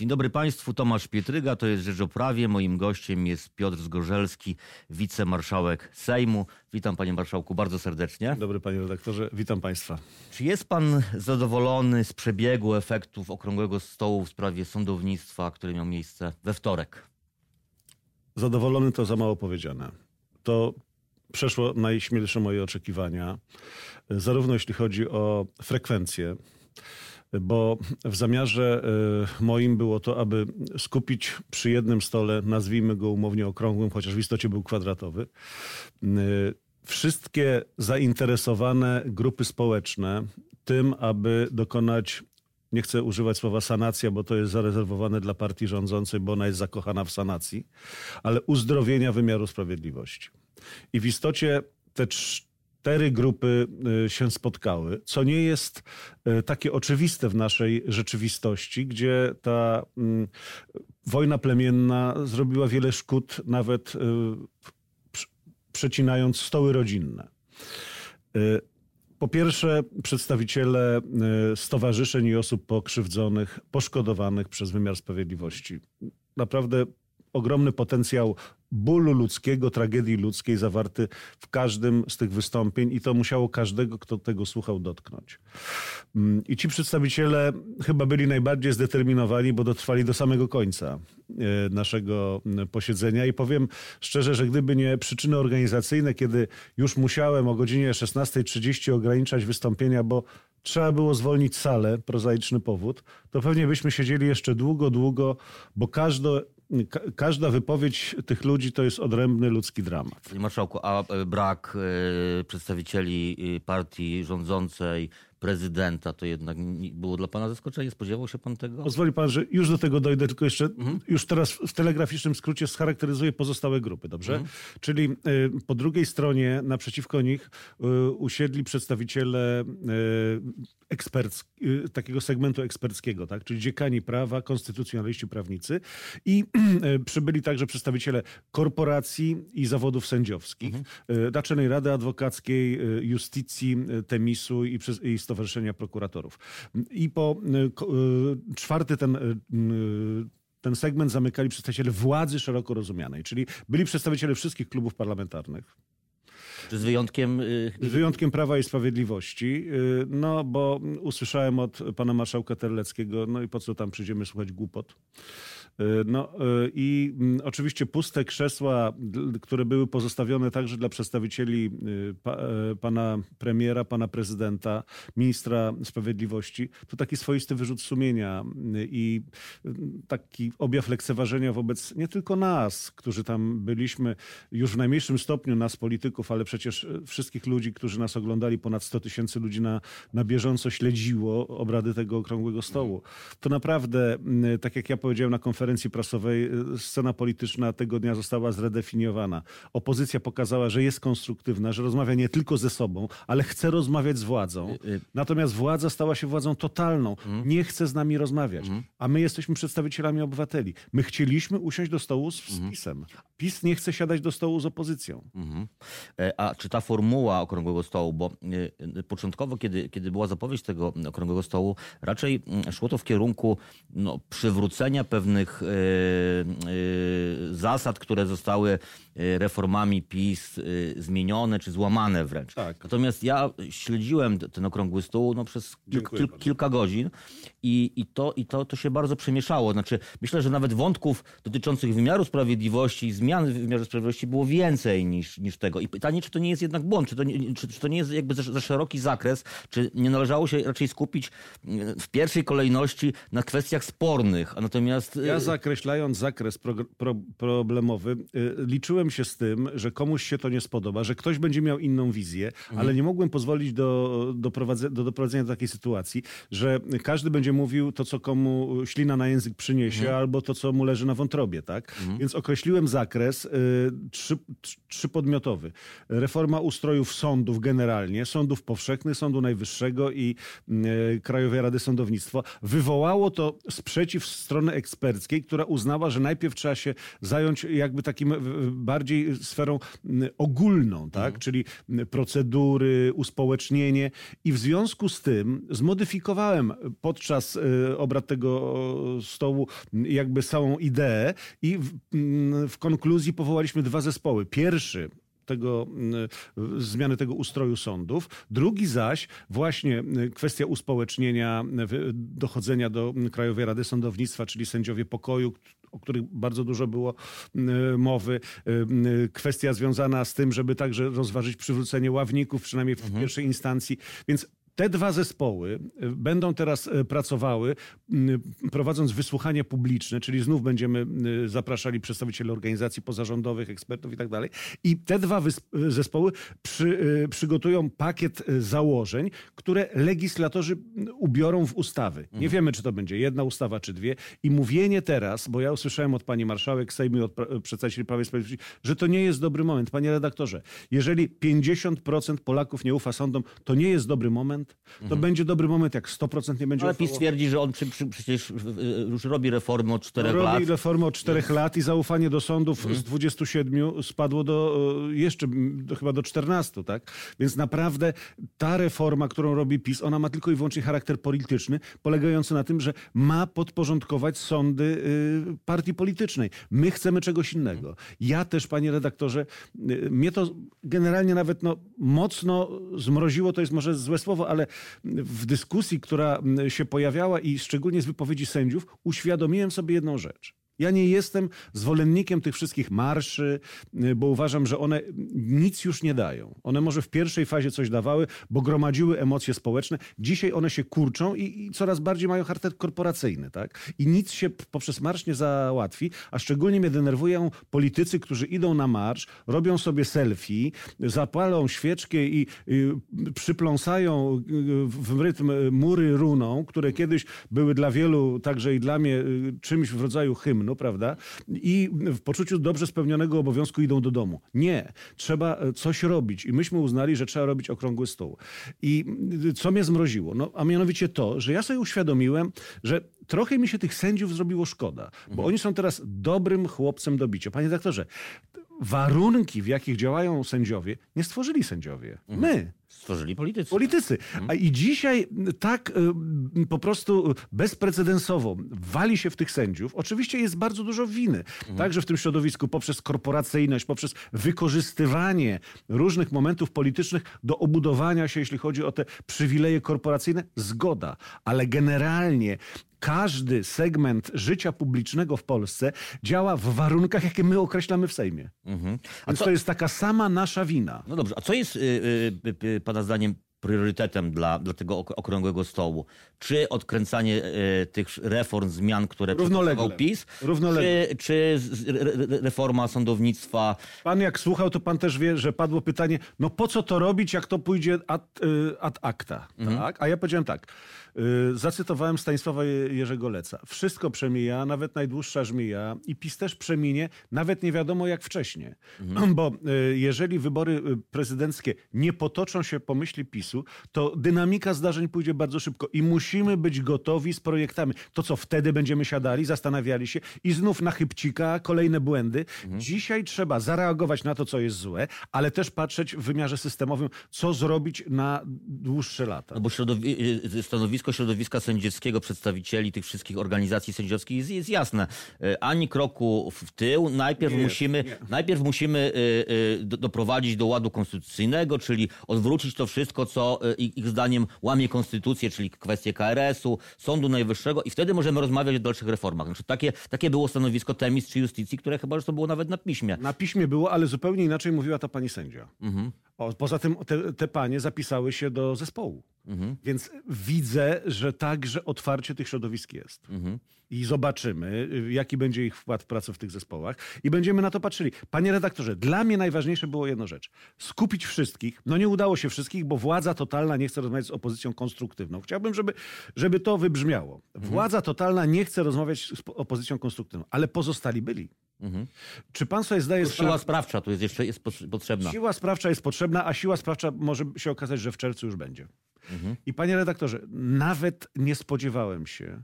Dzień dobry Państwu, Tomasz Pietryga, to jest Rzecz o Prawie. Moim gościem jest Piotr Zgorzelski, wicemarszałek Sejmu. Witam Panie Marszałku bardzo serdecznie. Dobry Panie Redaktorze, witam Państwa. Czy jest Pan zadowolony z przebiegu efektów Okrągłego Stołu w sprawie sądownictwa, który miał miejsce we wtorek? Zadowolony to za mało powiedziane. To przeszło najśmielsze moje oczekiwania, zarówno jeśli chodzi o frekwencję, bo w zamiarze y, moim było to, aby skupić przy jednym stole, nazwijmy go umownie okrągłym, chociaż w istocie był kwadratowy, y, wszystkie zainteresowane grupy społeczne tym, aby dokonać nie chcę używać słowa sanacja, bo to jest zarezerwowane dla partii rządzącej, bo ona jest zakochana w sanacji, ale uzdrowienia wymiaru sprawiedliwości. I w istocie te cztery grupy y, się spotkały, co nie jest y, takie oczywiste w naszej rzeczywistości, gdzie ta mm, wojna plemienna zrobiła wiele szkód, nawet y, przecinając stoły rodzinne. Po pierwsze, przedstawiciele stowarzyszeń i osób pokrzywdzonych, poszkodowanych przez wymiar sprawiedliwości. Naprawdę ogromny potencjał bólu ludzkiego, tragedii ludzkiej zawarty w każdym z tych wystąpień i to musiało każdego, kto tego słuchał, dotknąć. Mm, I ci przedstawiciele chyba byli najbardziej zdeterminowani, bo dotrwali do samego końca e, naszego mm, posiedzenia i powiem szczerze, że gdyby nie przyczyny organizacyjne, kiedy już musiałem o godzinie 16.30 ograniczać wystąpienia, bo trzeba było zwolnić salę, prozaiczny powód, to pewnie byśmy siedzieli jeszcze długo, długo, bo każde Ka każda wypowiedź tych ludzi to jest odrębny ludzki dramat. Panie marszałku, a e, brak y, przedstawicieli e, partii rządzącej prezydenta, to jednak było dla pana zaskoczenie? Spodziewał się pan tego? Pozwoli pan, że już do tego dojdę, tylko jeszcze mhm. już teraz w telegraficznym skrócie scharakteryzuję pozostałe grupy, dobrze? Mhm. Czyli y, po drugiej stronie naprzeciwko nich y, usiedli przedstawiciele y, eksperc, takiego segmentu eksperckiego, tak? czyli dziekani prawa, konstytucjonaliści, prawnicy i przybyli także przedstawiciele korporacji i zawodów sędziowskich, mhm. Naczelnej Rady Adwokackiej, Justicji, Temisu i, i Stowarzyszenia Prokuratorów. I po y, y, czwarty ten y, ten segment zamykali przedstawiciele władzy szeroko rozumianej, czyli byli przedstawiciele wszystkich klubów parlamentarnych. Z wyjątkiem... Z wyjątkiem Prawa i Sprawiedliwości, no bo usłyszałem od pana marszałka Terleckiego, no i po co tam przyjdziemy słuchać głupot. E, no e, i mm, oczywiście puste krzesła, które były pozostawione także dla przedstawicieli e, pana premiera, pana prezydenta, ministra sprawiedliwości, to taki swoisty wyrzut sumienia i taki objaw lekceważenia wobec nie tylko nas, którzy tam byliśmy, już w najmniejszym stopniu nas polityków, ale przecież wszystkich ludzi, którzy nas oglądali, ponad 100 tysięcy ludzi na, na bieżąco śledziło obrady tego okrągłego stołu. To naprawdę, tak jak ja powiedziałem na konferencji, konferencji prasowej y, scena polityczna tego dnia została zredefiniowana. Opozycja pokazała, że jest konstruktywna, że rozmawia nie tylko ze sobą, ale chce rozmawiać z władzą. Y, y. Natomiast władza stała się władzą totalną. Mhm. Nie chce z nami rozmawiać. Mhm. A my jesteśmy przedstawicielami obywateli. My chcieliśmy usiąść do stołu z, mhm. PiSem. PiS nie chce siadać do stołu z opozycją. E, a czy ta formuła Okrągłego Stołu, bo początkowo, kiedy, kiedy była zapowiedź tego Okrągłego Stołu, raczej mm, szło to w kierunku no, przywrócenia pewnych Y, y, zasad, które zostały y, reformami PiS zmienione czy złamane wręcz. Tak. Natomiast ja śledziłem ten okrągły stół no, przez kil, kilka godzin i, i, to, i to, to się bardzo przemieszało. Znaczy, myślę, że nawet wątków dotyczących wymiaru sprawiedliwości i zmian w wymiarze sprawiedliwości było więcej niż, niż tego. I pytanie, czy to nie jest jednak błąd, czy to nie, czy, czy to nie jest jakby za, za szeroki zakres, czy nie należało się raczej skupić w pierwszej kolejności na kwestiach spornych, a natomiast... Ja zakreślając zakres pro, pro, problemowy, y, liczyłem się z tym, że komuś się to nie spodoba, że ktoś będzie miał inną wizję, mhm. ale nie mogłem pozwolić do, do, do doprowadzenia do takiej sytuacji, że każdy będzie mówił to, co komu ślina na język przyniesie, mhm. albo to, co mu leży na wątrobie, tak? Mhm. Więc określiłem zakres y, trzy, trzypodmiotowy. Reforma ustrojów sądów generalnie, sądów powszechnych, Sądu Najwyższego i y, Krajowej Rady Sądownictwa. Wywołało to sprzeciw strony eksperckiej, która uznała, że najpierw trzeba się zająć jakby takim bardziej sferą ogólną, tak? Mhm. Czyli procedury, uspołecznienie i w związku z tym zmodyfikowałem podczas obraz y, obrad tego stołu, jakby całą ideę i w, mm, w konkluzji powołaliśmy dwa zespoły. Pierwszy tego, mm, zmiany tego ustroju sądów. Drugi zaś właśnie mm, kwestia uspołecznienia, dochodzenia do Krajowej Rady Sądownictwa, czyli sędziowie pokoju, o których bardzo dużo było mowy. Kwestia związana z tym, żeby także rozważyć przywrócenie ławników, przynajmniej w mhm. pierwszej instancji. Więc te dwa zespoły y, będą teraz y, pracowały, y, prowadząc wysłuchanie publiczne, czyli znów będziemy zapraszali przedstawicieli organizacji pozarządowych, ekspertów i tak dalej. I te dwa zespoły przy, przygotują pakiet założeń, które legislatorzy ubiorą w ustawy. Nie mhm. wiemy, czy to będzie jedna ustawa, czy dwie. I mówienie teraz, bo ja usłyszałem od pani marszałek Sejmu i od przedstawicieli Prawa i Sprawiedliwości, że to nie jest dobry moment. Panie redaktorze, jeżeli 50% Polaków nie ufa sądom, to nie jest dobry moment to mhm. będzie dobry moment, jak 100% nie będzie Ale PiS twierdzi, że on przy, przy, przecież już robi reformy od 4 robi lat. Robi reformy od 4 lat i zaufanie do sądów mhm. z 27 spadło do jeszcze do, chyba do 14, tak? Więc naprawdę ta reforma, którą robi PiS, ona ma tylko i wyłącznie charakter polityczny, polegający na tym, że ma podporządkować sądy y, partii politycznej. My chcemy czegoś innego. Ja też, panie redaktorze, y, mnie to generalnie nawet no, mocno zmroziło, to jest może złe słowo, ale w dyskusji, która się pojawiała i szczególnie z wypowiedzi sędziów, uświadomiłem sobie jedną rzecz. Ja nie jestem zwolennikiem tych wszystkich marszy, y, bo uważam, że one nic już nie dają. One może w pierwszej fazie coś dawały, bo gromadziły emocje społeczne. Dzisiaj one się kurczą i, i coraz bardziej mają charakter korporacyjny. Tak? I nic się poprzez marsz nie załatwi, a szczególnie mnie denerwują politycy, którzy idą na marsz, robią sobie selfie, zapalą świeczkę i, i przypląsają y, w rytm mury runą, które kiedyś były dla wielu, także i dla mnie, y, czymś w rodzaju hymnu prawda? I w poczuciu dobrze spełnionego obowiązku idą do domu. Nie. Trzeba e, coś robić. I myśmy uznali, że trzeba robić okrągły stół. I co mnie zmroziło? No, a mianowicie to, że ja sobie uświadomiłem, że trochę mi się tych sędziów zrobiło szkoda, bo mhm. oni są teraz dobrym chłopcem do bicia. Panie doktorze, warunki, w jakich działają sędziowie, nie stworzyli sędziowie. Mhm. My. Stworzyli politycy. Politycy. Mhm. A i dzisiaj tak y, po prostu bezprecedensowo wali się w tych sędziów. Oczywiście jest bardzo dużo winy. Mhm. Także w tym środowisku poprzez korporacyjność, poprzez wykorzystywanie różnych momentów politycznych do obudowania się, jeśli chodzi o te przywileje korporacyjne. Zgoda. Ale generalnie każdy segment życia publicznego w Polsce działa w warunkach, jakie my określamy w Sejmie. Mhm. Więc co... to jest taka sama nasza wina. No dobrze, a co jest y, y, y, Pana zdaniem priorytetem dla, dla tego okrągłego stołu? Czy odkręcanie y, tych reform, zmian, które Równolegle. PiS? Równolegle. Czy, czy reforma sądownictwa? Pan jak słuchał, to pan też wie, że padło pytanie, no po co to robić, jak to pójdzie ad, ad acta? Mhm. Tak? A ja powiedziałem tak, Y, zacytowałem Stanisława Jerzego Leca. Wszystko przemija, nawet najdłuższa żmija i PiS też przeminie, nawet nie wiadomo jak wcześnie. Mhm. Bo y, jeżeli wybory prezydenckie nie potoczą się po myśli To dynamika zdarzeń pójdzie bardzo szybko i musimy być gotowi z projektami. To, co wtedy będziemy siadali, zastanawiali się i znów na chybcika kolejne błędy. Mhm. Dzisiaj trzeba zareagować na to, co jest złe, ale też patrzeć w wymiarze systemowym, co zrobić na dłuższe lata. No bo środowi- stanowisko stanowisko środowiska sędziowskiego, przedstawicieli tych wszystkich organizacji sędziowskich jest, jest jasne. E, ani kroku w tył. Najpierw nie, musimy, nie. najpierw musimy doprowadzić do ładu konstytucyjnego, czyli odwrócić to wszystko, co ich zdaniem łamie konstytucję, czyli kwestie KRS-u, Sądu Najwyższego i wtedy możemy rozmawiać o dalszych reformach. Znaczy, takie, takie było stanowisko Temis czy Justicji, które chyba już to było nawet na piśmie. Na piśmie było, ale zupełnie inaczej mówiła ta pani sędzia. Mhm. O, poza tym te, te panie zapisały się do zespołu. Mhm. Więc widzę, że także otwarcie tych środowisk jest. Mhm. I zobaczymy, jaki będzie ich wkład w pracę w tych zespołach. I będziemy na to patrzyli. Panie redaktorze, dla mnie najważniejsze było jedno rzecz. Skupić wszystkich. No nie udało się wszystkich, bo władza totalna nie chce rozmawiać z opozycją konstruktywną. Chciałbym, żeby, żeby to wybrzmiało. Mhm. Władza totalna nie chce rozmawiać z opozycją konstruktywną, ale pozostali byli. Mhm. Czy pan sobie zdaje sprawę? Siła sprawcza tu jest jeszcze jest potrzebna. Siła sprawcza jest potrzebna, a siła sprawcza może się okazać, że w czerwcu już będzie. Mhm. I panie redaktorze, nawet nie spodziewałem się,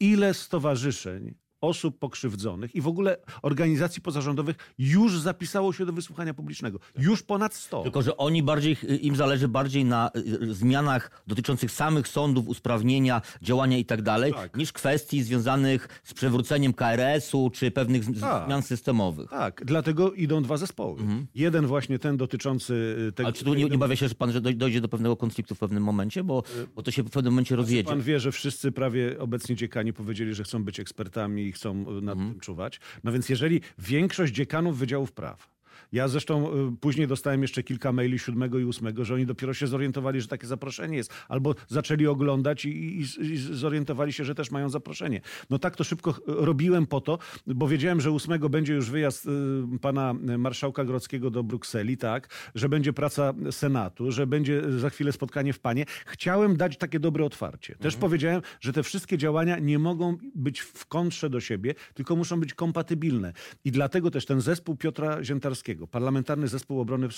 ile stowarzyszeń osób pokrzywdzonych i w ogóle organizacji pozarządowych już zapisało się do wysłuchania publicznego. Już ponad 100. Tylko, że oni bardziej, im zależy bardziej na y, zmianach dotyczących samych sądów, usprawnienia, działania i tak dalej, Tak. niż kwestii związanych z przewróceniem KRS-u czy pewnych Tak. zmian systemowych. Tak, dlatego idą dwa zespoły. Jeden właśnie ten dotyczący y, tego... Ale czy tu nie, nie bawia się, że pan że doj- dojdzie do pewnego konfliktu w pewnym momencie, bo, bo to się w pewnym momencie rozjedzie. Pan wie, że wszyscy prawie obecni dziekani powiedzieli, że chcą być ekspertami chcą nad Mhm. tym czuwać. No więc jeżeli większość dziekanów wydziałów praw, ja zresztą y, później dostałem jeszcze kilka maili siódmego i ósmego, że oni dopiero się zorientowali, że takie zaproszenie jest, albo zaczęli oglądać i, i, i zorientowali się, że też mają zaproszenie. No tak to szybko ch- robiłem po to, bo wiedziałem, że ósmego będzie już wyjazd y, pana marszałka Grodzkiego do Brukseli, tak, że będzie praca Senatu, że będzie za chwilę spotkanie w Panie. Chciałem dać takie dobre otwarcie. Też powiedziałem, że te wszystkie działania nie mogą być w kontrze do siebie, tylko muszą być kompatybilne. I dlatego też ten zespół Piotra Ziętarskiego, Parlamentarny Zespół Obrony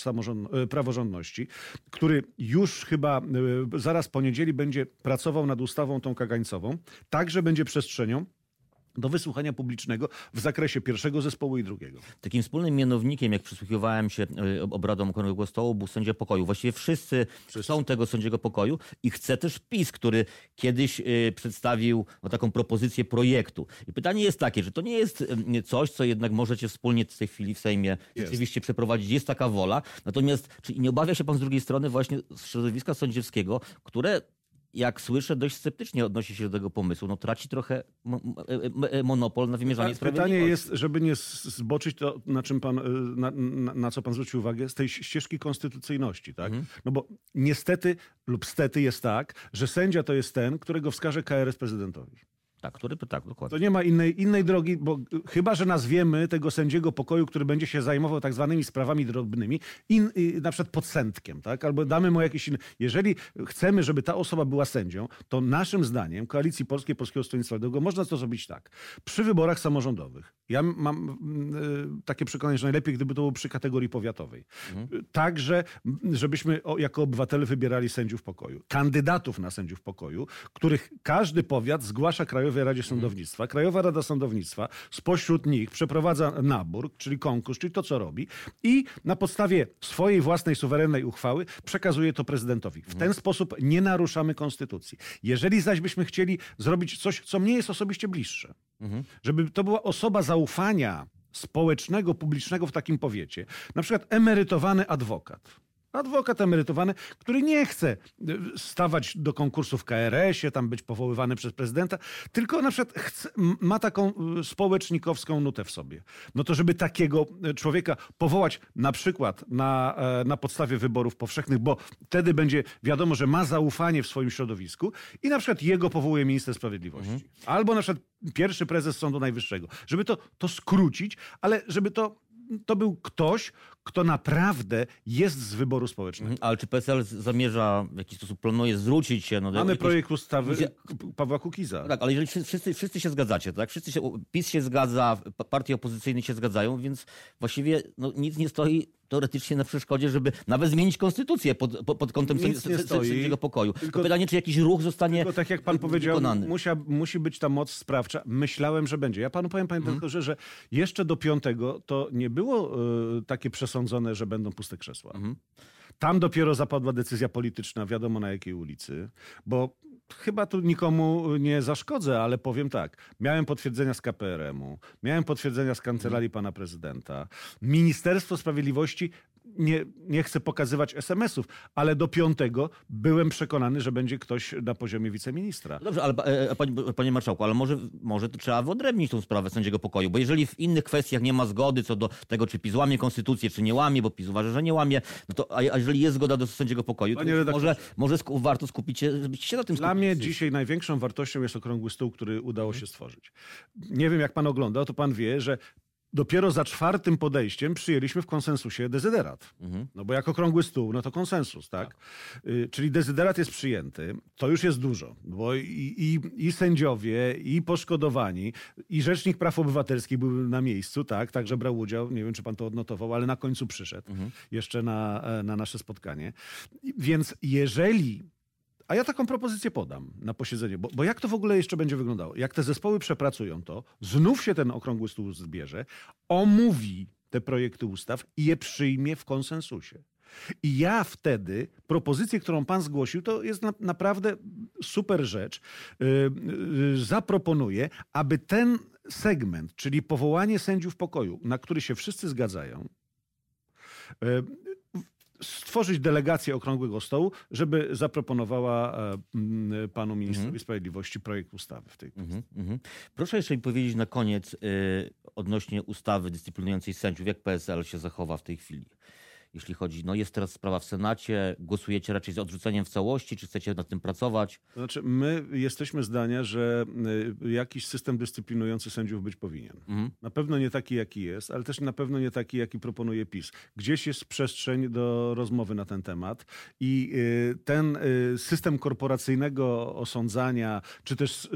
e, Praworządności, który już chyba e, zaraz po niedzieli będzie pracował nad ustawą tą kagańcową, także będzie przestrzenią do wysłuchania publicznego w zakresie pierwszego zespołu i drugiego. Takim wspólnym mianownikiem, jak przysłuchiwałem się y, obradom Okrągłego Stołu, był sędzia pokoju. Właściwie wszyscy, są tego sędziego pokoju i chce też PiS, który kiedyś y, przedstawił no, taką propozycję projektu. I pytanie jest takie, że to nie jest y, coś, co jednak możecie wspólnie w tej chwili w Sejmie rzeczywiście przeprowadzić. Jest taka wola. Natomiast czy nie obawia się pan z drugiej strony właśnie środowiska sędziowskiego, które jak słyszę, dość sceptycznie odnosi się do tego pomysłu. No traci trochę e- monopol na wymierzanie Tak, Pytanie sprawiedliwości. jest, żeby nie zboczyć to, na, czym pan, y, na, na, na co pan zwrócił uwagę, z tej ścieżki konstytucyjności. Tak? No bo niestety lub stety jest tak, że sędzia to jest ten, którego wskaże KRS prezydentowi. Tak, który, tak, dokładnie. To nie ma innej, innej drogi, bo y, chyba, że nazwiemy tego sędziego pokoju, który będzie się zajmował tak zwanymi sprawami drobnymi, in, y, na przykład podsędkiem, tak? albo damy mu jakieś inne. Jeżeli chcemy, żeby ta osoba była sędzią, to naszym zdaniem, Koalicji Polskiej, Polskiego Stronnictwa Ludowego, można to zrobić tak. Przy wyborach samorządowych, ja mam y, takie przekonanie, że najlepiej, gdyby to było przy kategorii powiatowej. Y, Także, m, żebyśmy jako obywatele wybierali sędziów pokoju. Kandydatów na sędziów pokoju, których każdy powiat zgłasza Krajowej Radzie Sądownictwa. Krajowa Rada Sądownictwa spośród nich przeprowadza nabór, czyli konkurs, czyli to, co robi i na podstawie swojej własnej suwerennej uchwały przekazuje to prezydentowi. W ten sposób nie naruszamy konstytucji. Jeżeli zaś byśmy chcieli zrobić coś, co mnie jest osobiście bliższe, żeby to była osoba zaufania społecznego, publicznego w takim powiecie, na przykład emerytowany adwokat. Adwokat emerytowany, który nie chce y, stawać do konkursu w KRS-ie, tam być powoływany przez prezydenta, tylko na przykład chce, ma taką y, społecznikowską nutę w sobie. No to żeby takiego y, człowieka powołać na przykład na, e, na podstawie wyborów powszechnych, bo wtedy będzie wiadomo, że ma zaufanie w swoim środowisku i na przykład jego powołuje minister sprawiedliwości. Albo na przykład pierwszy prezes Sądu Najwyższego. Żeby to, to skrócić, ale żeby to to był ktoś, kto naprawdę jest z wyboru społecznego. Mhm, Ale czy PSL zamierza w jakiś sposób planuje zwrócić się no, do Mamy jakiejś- projekt ustawy Pawła Kukiza. Tak, ale jeżeli wszyscy- wszyscy, się zgadzacie, tak? Wszyscy się, PiS się zgadza, pa- partie opozycyjne się zgadzają, więc właściwie no, nic nie stoi teoretycznie na przeszkodzie, żeby nawet zmienić konstytucję pod, pod, kątem sędziego pokoju. tylko- Tylko pytanie, czy jakiś ruch zostanie Tylko tak jak pan powiedział, musia, musi być ta moc sprawcza. Myślałem, że będzie. Ja panu powiem, panie Mhm. doktorze, że jeszcze do piątego to nie było y, takie przesądzone, że będą puste krzesła. Mhm. Tam dopiero zapadła decyzja polityczna, wiadomo na jakiej ulicy, bo chyba tu nikomu nie zaszkodzę, ale powiem tak. Miałem potwierdzenia z KPRM-u, miałem potwierdzenia z kancelarii pana prezydenta. Ministerstwo Sprawiedliwości nie, nie chcę pokazywać SMS-ów, ale do piątego byłem przekonany, że będzie ktoś na poziomie wiceministra. No Dobrze, ale e, panie, panie marszałku, ale może, może to trzeba wyodrębnić tą sprawę sędziego pokoju, bo jeżeli w innych kwestiach nie ma zgody co do tego, czy PiS łamie konstytucję, czy nie łamie, bo PiS uważa, że nie łamie, no to a, jeżeli jest zgoda do sędziego pokoju, to może, może sku, warto skupić się, się na tym Dla skupili. mnie dzisiaj największą wartością jest okrągły stół, który udało się stworzyć. Nie wiem, jak pan oglądał, to pan wie, że dopiero za czwartym podejściem przyjęliśmy w konsensusie dezyderat. No bo jak okrągły stół, no to konsensus, tak? Y, Czyli dezyderat jest przyjęty, to już jest dużo, bo i, i, i sędziowie, i poszkodowani, i Rzecznik Praw Obywatelskich był na miejscu, tak? Także brał udział, nie wiem, czy pan to odnotował, ale na końcu przyszedł jeszcze na, e, na nasze spotkanie. Więc jeżeli A ja taką propozycję podam na posiedzenie, bo, bo jak to w ogóle jeszcze będzie wyglądało? Jak te zespoły przepracują to, znów się ten okrągły stół zbierze, omówi te projekty ustaw i je przyjmie w konsensusie. I ja wtedy propozycję, którą pan zgłosił, to jest na, naprawdę super rzecz. Yy, yy, zaproponuję, aby ten segment, czyli powołanie sędziów pokoju, na który się wszyscy zgadzają, yy, stworzyć delegację Okrągłego Stołu, żeby zaproponowała e, m, panu ministrowi Mhm. sprawiedliwości projekt ustawy w tej kwestii. Mhm, mhm. Proszę jeszcze mi powiedzieć na koniec y, odnośnie ustawy dyscyplinującej sędziów, jak PSL się zachowa w tej chwili. Jeśli chodzi, no jest teraz sprawa w Senacie, głosujecie raczej z odrzuceniem w całości, czy chcecie nad tym pracować? To znaczy, my jesteśmy zdania, że y, jakiś system dyscyplinujący sędziów być powinien. Mhm. Na pewno nie taki, jaki jest, ale też na pewno nie taki, jaki proponuje PiS. Gdzieś jest przestrzeń do rozmowy na ten temat i y, ten y, system korporacyjnego osądzania, czy też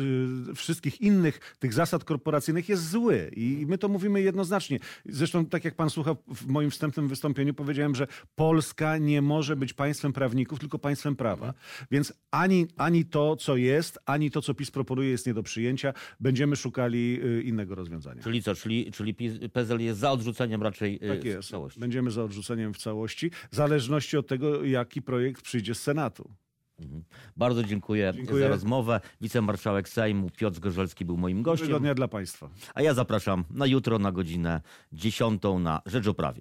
wszystkich innych tych zasad korporacyjnych jest zły i my to mówimy jednoznacznie. Zresztą, tak jak pan słucha w moim wstępnym wystąpieniu, powiedziałem, że Polska nie może być państwem prawników, tylko państwem prawa. Więc ani, ani to, co jest, ani to, co PiS proponuje, jest nie do przyjęcia. Będziemy szukali y, innego rozwiązania. Czyli co, czyli, czyli PSL jest za odrzuceniem raczej y, Tak w jest. całości? Będziemy za odrzuceniem w całości, w zależności od tego, jaki projekt przyjdzie z Senatu. Bardzo dziękuję, Dziękuję. za rozmowę. Wicemarszałek Sejmu Piotr Zgorzelski był moim gościem, Miłego dnia dla Państwa. a ja zapraszam na jutro na godzinę 10 na Rzecz o Prawie.